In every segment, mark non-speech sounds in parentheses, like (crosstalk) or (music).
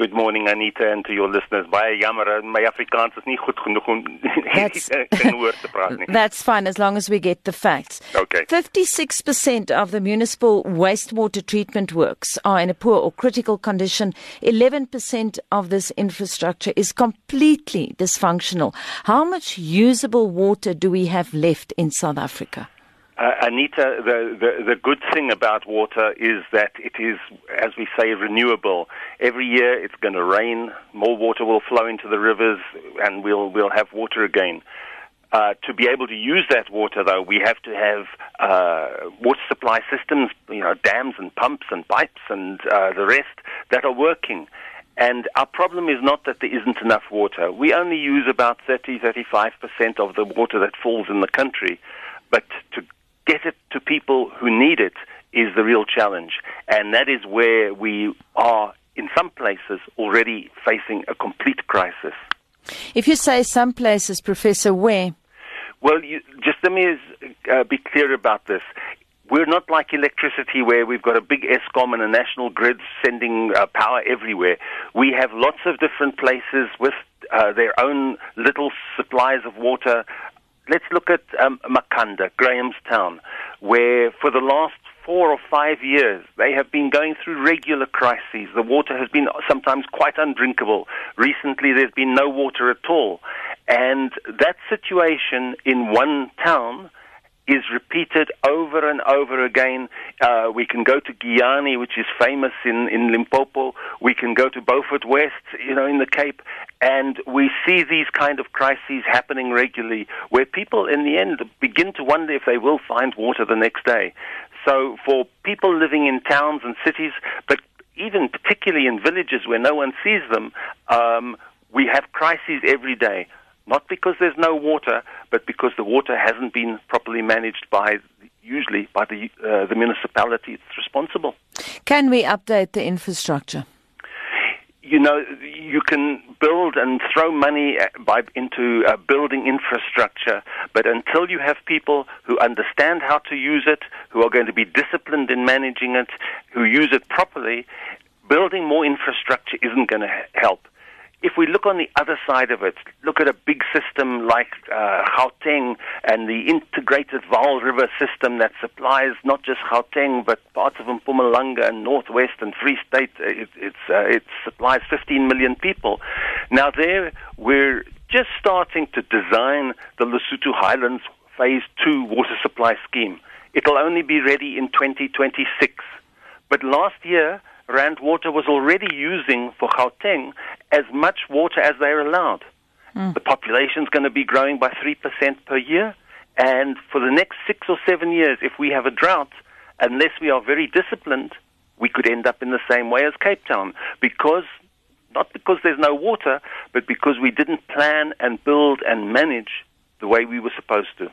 Good morning Anita and to your listeners. Baie jammer, eh, my Afrikaans is nie goed genoeg om (laughs) in (laughs) woord te praat nie. (laughs) That's fine as long as we get the facts. Okay. 56% of the municipal wastewater treatment works are in a poor or critical condition. 11% of this infrastructure is completely dysfunctional. How much usable water do we have left in South Africa? Uh, Anita, the, the, the good thing about water is that it is, as we say, renewable. Every year it's going to rain, more water will flow into the rivers, and we'll, we'll have water again. Uh, to be able to use that water, though, we have to have uh, water supply systems, you know, dams and pumps and pipes and uh, the rest that are working. And our problem is not that there isn't enough water. We only use about 30, 35% of the water that falls in the country. But to get it to people who need it is the real challenge. And that is where we are, in some places, already facing a complete crisis. If you say some places, Professor, where? Well, you, just let me uh, be clear about this. We're not like electricity where we've got a big Eskom and a national grid sending uh, power everywhere. We have lots of different places with uh, their own little supplies of water let's look at um, Makhanda, Grahamstown, where for the last four or five years they have been going through regular crises. The water has been sometimes quite undrinkable. Recently, there's been no water at all. And that situation in one town is repeated over and over again. Uh, we can go to Giyani, which is famous in, in Limpopo. We can go to Beaufort West, you know, in the Cape, and we see these kind of crises happening regularly, where people, in the end, begin to wonder if they will find water the next day. So, for people living in towns and cities, but even particularly in villages where no one sees them, um, we have crises every day not because there's no water, but because the water hasn't been properly managed by usually by the uh, the municipality that's responsible. Can we update the infrastructure? You know, you can build and throw money uh, by, into uh, building infrastructure, but until you have people who understand how to use it, who are going to be disciplined in managing it, who use it properly, building more infrastructure isn't going to help if we look on the other side of it, look at a big system like uh, Gauteng and the integrated Vaal River system that supplies not just Gauteng but parts of Mpumalanga and Northwest and Free State. It, it's, uh, it supplies 15 million people. Now there, we're just starting to design the Lesotho Highlands Phase 2 water supply scheme. It'll only be ready in 2026. But last year, Rand Water was already using for Gauteng as much water as they're allowed. Mm. The population is going to be growing by 3% per year. And for the next six or seven years, if we have a drought, unless we are very disciplined, we could end up in the same way as Cape Town. Because, not because there's no water, but because we didn't plan and build and manage the way we were supposed to.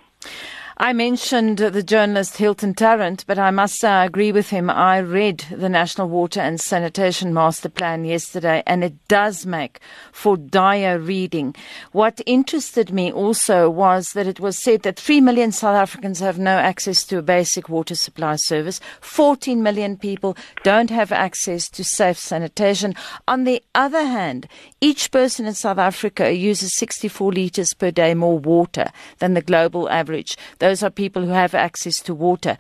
I mentioned the journalist Hilton Tarrant, but I must say I agree with him. I read the National Water and Sanitation Master Plan yesterday, and it does make for dire reading. What interested me also was that it was said that 3 million South Africans have no access to a basic water supply service. 14 million people don't have access to safe sanitation. On the other hand, each person in South Africa uses 64 litres per day more water than the global average. Those are people who have access to water.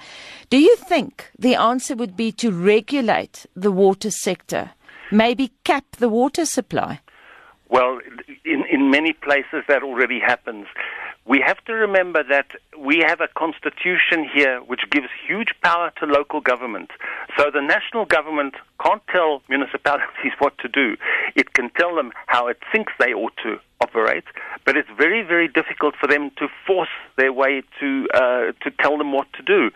Do you think the answer would be to regulate the water sector? Maybe cap the water supply? Well, in, in many places that already happens. We have to remember that we have a constitution here which gives huge power to local government. So the national government can't tell municipalities (laughs) what to do. It can tell them how it thinks they ought to operate, but it's very, very difficult for them to force their way to uh, to tell them what to do.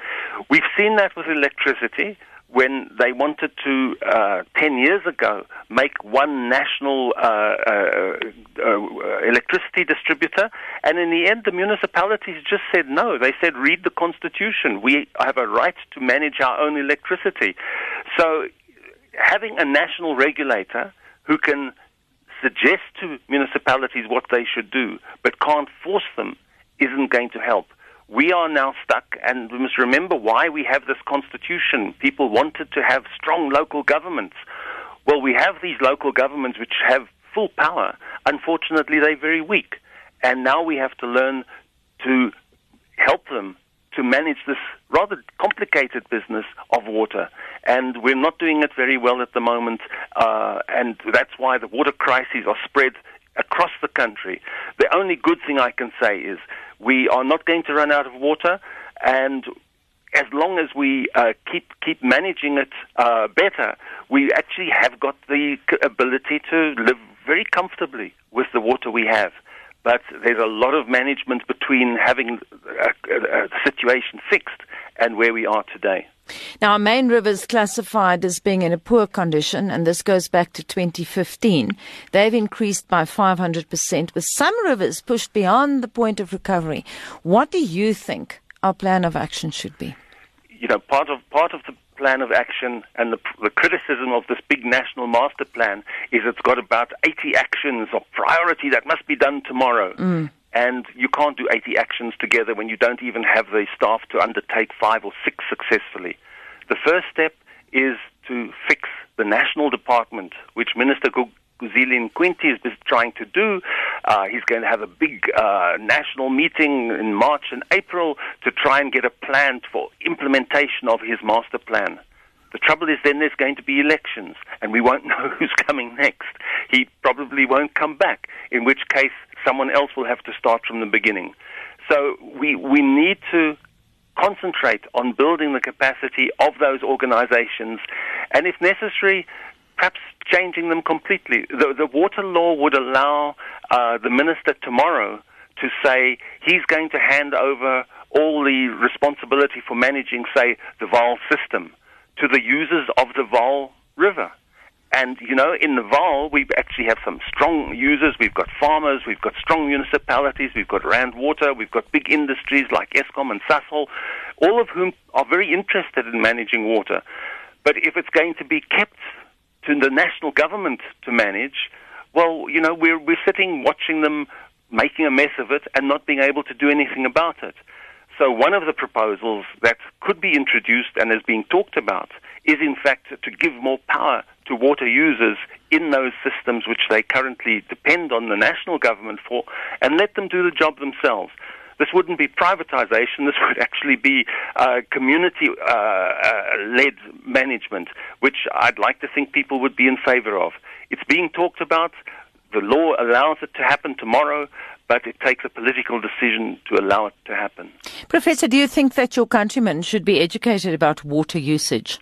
We've seen that with electricity when they wanted to, uh, 10 years ago, make one national uh, uh, electricity distributor, and in the end, the municipalities just said no. They said, read the Constitution. We have a right to manage our own electricity. So, having a national regulator who can suggest to municipalities what they should do, but can't force them, isn't going to help we are now stuck, and we must remember why we have this constitution. People wanted to have strong local governments. Well, we have these local governments which have full power. Unfortunately, they're very weak. And now we have to learn to help them to manage this rather complicated business of water. And we're not doing it very well at the moment. Uh, and that's why the water crises are spread across the country. The only good thing I can say is we are not going to run out of water. And as long as we uh, keep keep managing it uh, better, we actually have got the ability to live very comfortably with the water we have. But there's a lot of management between having a, a, a situation fixed and where we are today. Now, our main rivers classified as being in a poor condition, and this goes back to 2015. They've increased by 500%, with some rivers pushed beyond the point of recovery. What do you think our plan of action should be? You know, part of part of the plan of action and the, the, criticism of this big national master plan is it's got about 80 actions of priority that must be done tomorrow. Mm. And you can't do 80 actions together when you don't even have the staff to undertake five or six successfully. The first step is to fix the national department, which Minister Gugile Nkwinti is trying to do. Uh, he's going to have a big uh, national meeting in March and April to try and get a plan for implementation of his master plan. The trouble is then there's going to be elections, and we won't (laughs) know who's coming next. He probably won't come back, in which case someone else will have to start from the beginning. So we, we need to concentrate on building the capacity of those organizations, and if necessary, perhaps changing them completely. The, the water law would allow uh, the minister tomorrow to say he's going to hand over all the responsibility for managing, say, the Vaal system to the users of the Vaal River. And, you know, in the Vaal, we actually have some strong users. We've got farmers, we've got strong municipalities, we've got Rand Water, we've got big industries like Eskom and Sasol, all of whom are very interested in managing water. But if it's going to be kept to the national government to manage, well, you know, we're, we're sitting watching them making a mess of it and not being able to do anything about it. So one of the proposals that could be introduced and is being talked about is in fact to give more power to water users in those systems which they currently depend on the national government for and let them do the job themselves. This wouldn't be privatization. This (laughs) would actually be uh, community-led uh, uh, management, which I'd like to think people would be in favor of. It's being talked about. The law allows it to happen tomorrow, but it takes a political decision to allow it to happen. Professor, do you think that your countrymen should be educated about water usage?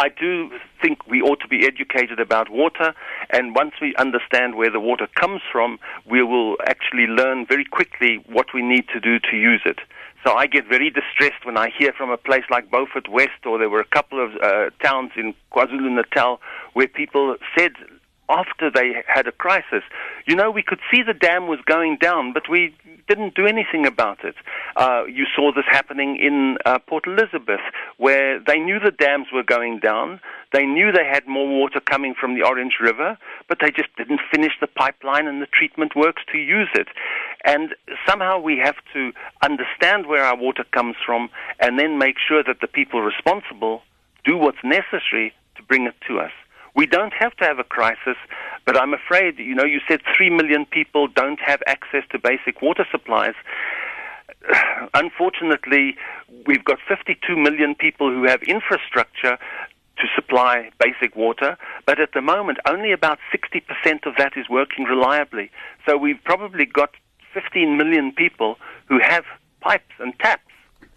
I do think we ought to be educated about water, and once we understand where the water comes from, we will actually learn very quickly what we need to do to use it. So I get very distressed when I hear from a place like Beaufort West, or there were a couple of uh, towns in KwaZulu Natal where people said after they had a crisis, you know, we could see the dam was going down, but we didn't do anything about it. Uh, you saw this happening in uh, Port Elizabeth, where they knew the dams were going down. They knew they had more water coming from the Orange River, but they just didn't finish the pipeline and the treatment works to use it. And somehow we have to understand where our water comes from and then make sure that the people responsible do what's necessary to bring it to us. We don't have to have a crisis, but I'm afraid, you know, you said 3 million people don't have access to basic water supplies. (sighs) Unfortunately, we've got 52 million people who have infrastructure to supply basic water, but at the moment, only about 60% of that is working reliably. So we've probably got 15 million people who have pipes and taps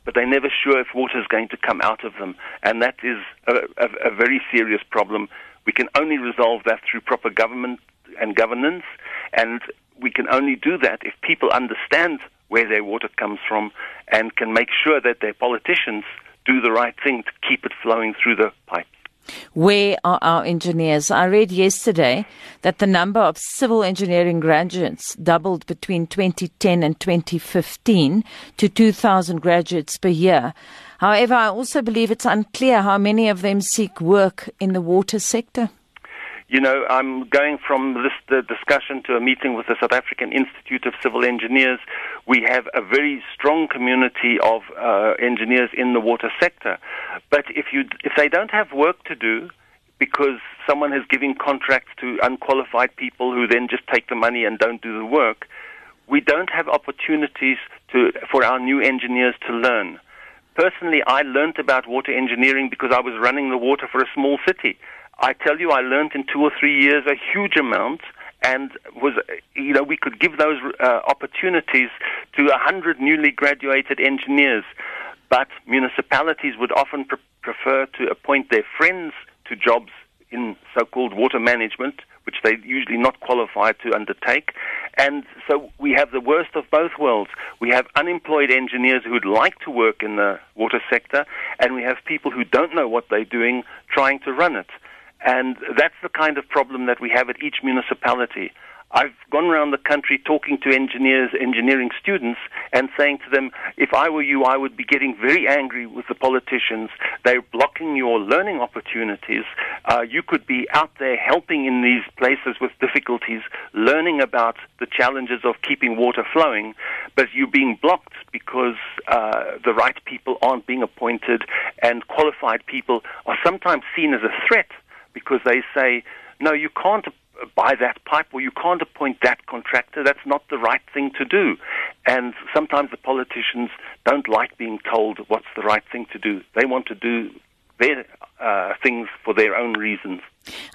but they're never sure if water is going to come out of them. And that is a, a, a, very serious problem we can only resolve that through proper government and governance, and we can only do that if people understand where their water comes from and can make sure that their politicians do the right thing to keep it flowing through the pipes. Where are our engineers? I read yesterday that the number of civil engineering graduates doubled between 2010 and 2015 to 2,000 graduates per year. However, I also believe it's unclear how many of them seek work in the water sector. You know, I'm going from this discussion to a meeting with the South African Institute of Civil Engineers. We have a very strong community of uh, engineers in the water sector, but if you if they don't have work to do, because someone is giving contracts to unqualified people who then just take the money and don't do the work. We don't have opportunities to, for our new engineers to learn. Personally, I learned about water engineering because I was running the water for a small city. I tell you, I learned in two or three years a huge amount and was you know we could give those uh, opportunities to a hundred newly graduated engineers, but municipalities would often pre- prefer to appoint their friends to jobs in so-called water management, which they're usually not qualified to undertake. And so we have the worst of both worlds. We have unemployed engineers who'd like to work in the water sector, and we have people who don't know what they're doing trying to run it. And that's the kind of problem that we have at each municipality. I've gone around the country talking to engineers, engineering students, and saying to them, if I were you, I would be getting very angry with the politicians. They're blocking your learning opportunities. Uh, you could be out there helping in these places with difficulties, learning about the challenges of keeping water flowing, but you're being blocked because uh, the right people aren't being appointed, and qualified people are sometimes seen as a threat because they say, no, you can't buy that pipe or you can't appoint that contractor. That's not the right thing to do. And sometimes the politicians don't like being told what's the right thing to do. They want to do their uh, things for their own reasons.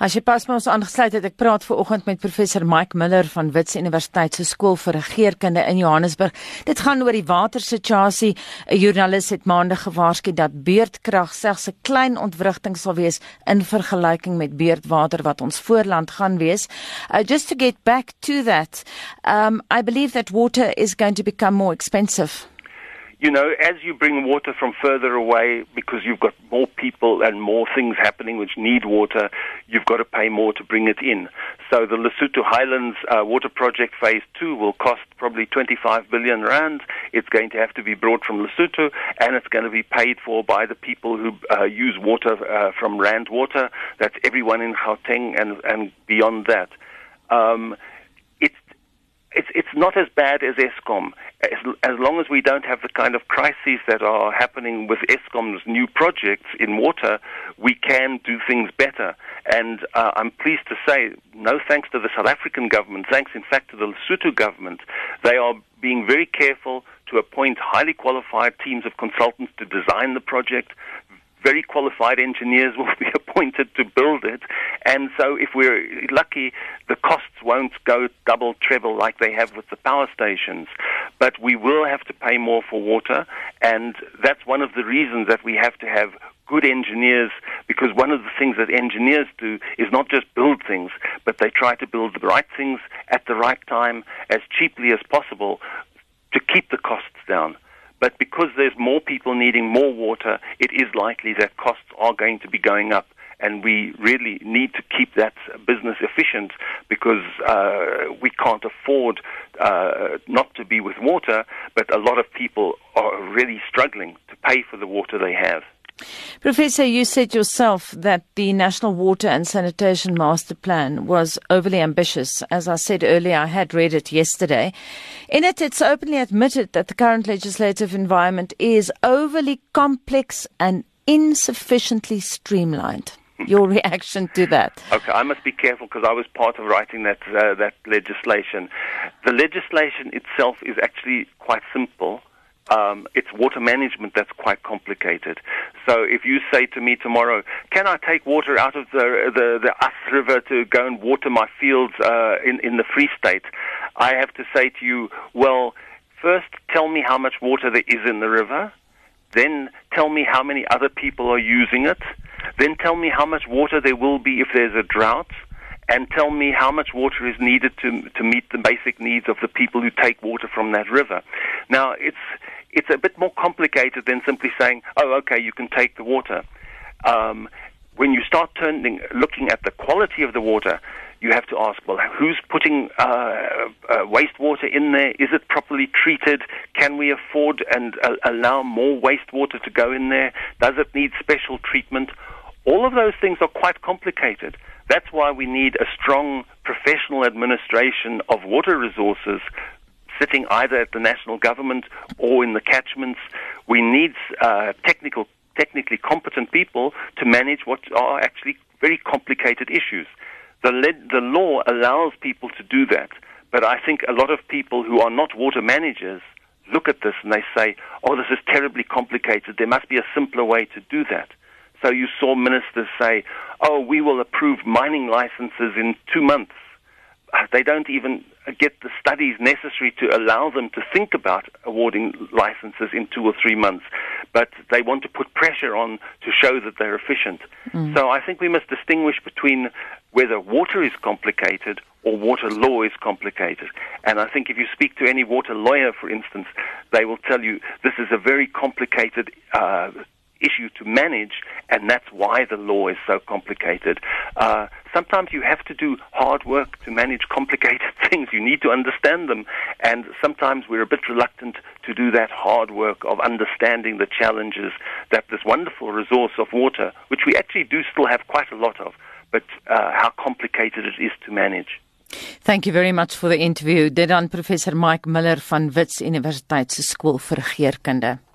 As jy pas ons aangesluit het, ek praat ver oggend met professor Mike Miller van Wits Universiteit se skool vir regeringskunde in Johannesburg. Dit gaan oor die watersituasie. 'n Joernalis het maandag gewaarsku dat beurtkrag slegs 'n klein ontwrigting sal wees in vergelyking met beurtwater wat ons voorland gaan wees. Uh, just to get back to that, um I believe that water is going to become more expensive you know, as you bring water from further away, because you've got more people and more things happening which need water, you've got to pay more to bring it in. So the Lesotho Highlands uh, Water Project Phase 2 will cost probably 25 billion rand. It's going to have to be brought from Lesotho, and it's going to be paid for by the people who uh, use water uh, from Rand Water. That's everyone in Gauteng and, and beyond that. Um, it's it's not as bad as Eskom. As, as long as we don't have the kind of crises that are happening with Eskom's new projects in water, we can do things better. And uh, I'm pleased to say, no thanks to the South African government, thanks in fact to the Lesotho government, they are being very careful to appoint highly qualified teams of consultants to design the project, very qualified engineers (laughs) will be appointed to build it. And so, if we're lucky, the costs won't go double, treble like they have with the power stations. But we will have to pay more for water, and that's one of the reasons that we have to have good engineers because one of the things that engineers do is not just build things, but they try to build the right things at the right time as cheaply as possible to keep the costs. But because there's more people needing more water, it is likely that costs are going to be going up. And we really need to keep that business efficient because uh, we can't afford uh, not to be with water, but a lot of people are really struggling to pay for the water they have. Professor, you said yourself that the National Water and Sanitation Master Plan was overly ambitious. As I said earlier, I had read it yesterday. In it, it's openly admitted that the current legislative environment is overly complex and insufficiently streamlined. Your (laughs) reaction to that? Okay, I must be careful because I was part of writing that uh, that legislation. The legislation itself is actually quite simple um, it's water management that's quite complicated. So if you say to me tomorrow, can I take water out of the the, the Us River to go and water my fields uh, in in the Free State, I have to say to you, well, first tell me how much water there is in the river, then tell me how many other people are using it, then tell me how much water there will be if there's a drought and tell me how much water is needed to to meet the basic needs of the people who take water from that river. Now, it's it's a bit more complicated than simply saying, "Oh, okay, you can take the water." Um, when you start turning, looking at the quality of the water, you have to ask, well, who's putting uh, uh, wastewater in there? Is it properly treated? Can we afford and uh, allow more wastewater to go in there? Does it need special treatment? All of those things are quite complicated. That's why we need a strong professional administration of water resources sitting either at the national government or in the catchments. We need uh, technical technically competent people to manage what are actually very complicated issues. The, the law allows people to do that, but I think a lot of people who are not water managers look at this and they say, oh, this is terribly complicated. There must be a simpler way to do that. So you saw ministers say, oh, we will approve mining licenses in two months. Uh, they don't even get the studies necessary to allow them to think about awarding licenses in two or three months. But they want to put pressure on to show that they're efficient. Mm. So I think we must distinguish between whether water is complicated or water law is complicated. And I think if you speak to any water lawyer, for instance, they will tell you this is a very complicated uh, issue to manage, and that's why the law is so complicated. Uh, sometimes you have to do hard work to manage complicated (laughs) things. You need to understand them, and sometimes we're a bit reluctant to do that hard work of understanding the challenges that this wonderful resource of water, which we actually do still have quite a lot of, but uh, how complicated it is to manage. Thank you very much for the interview. Dit dan professor Mike Muller van Wits Universiteit se skool vir.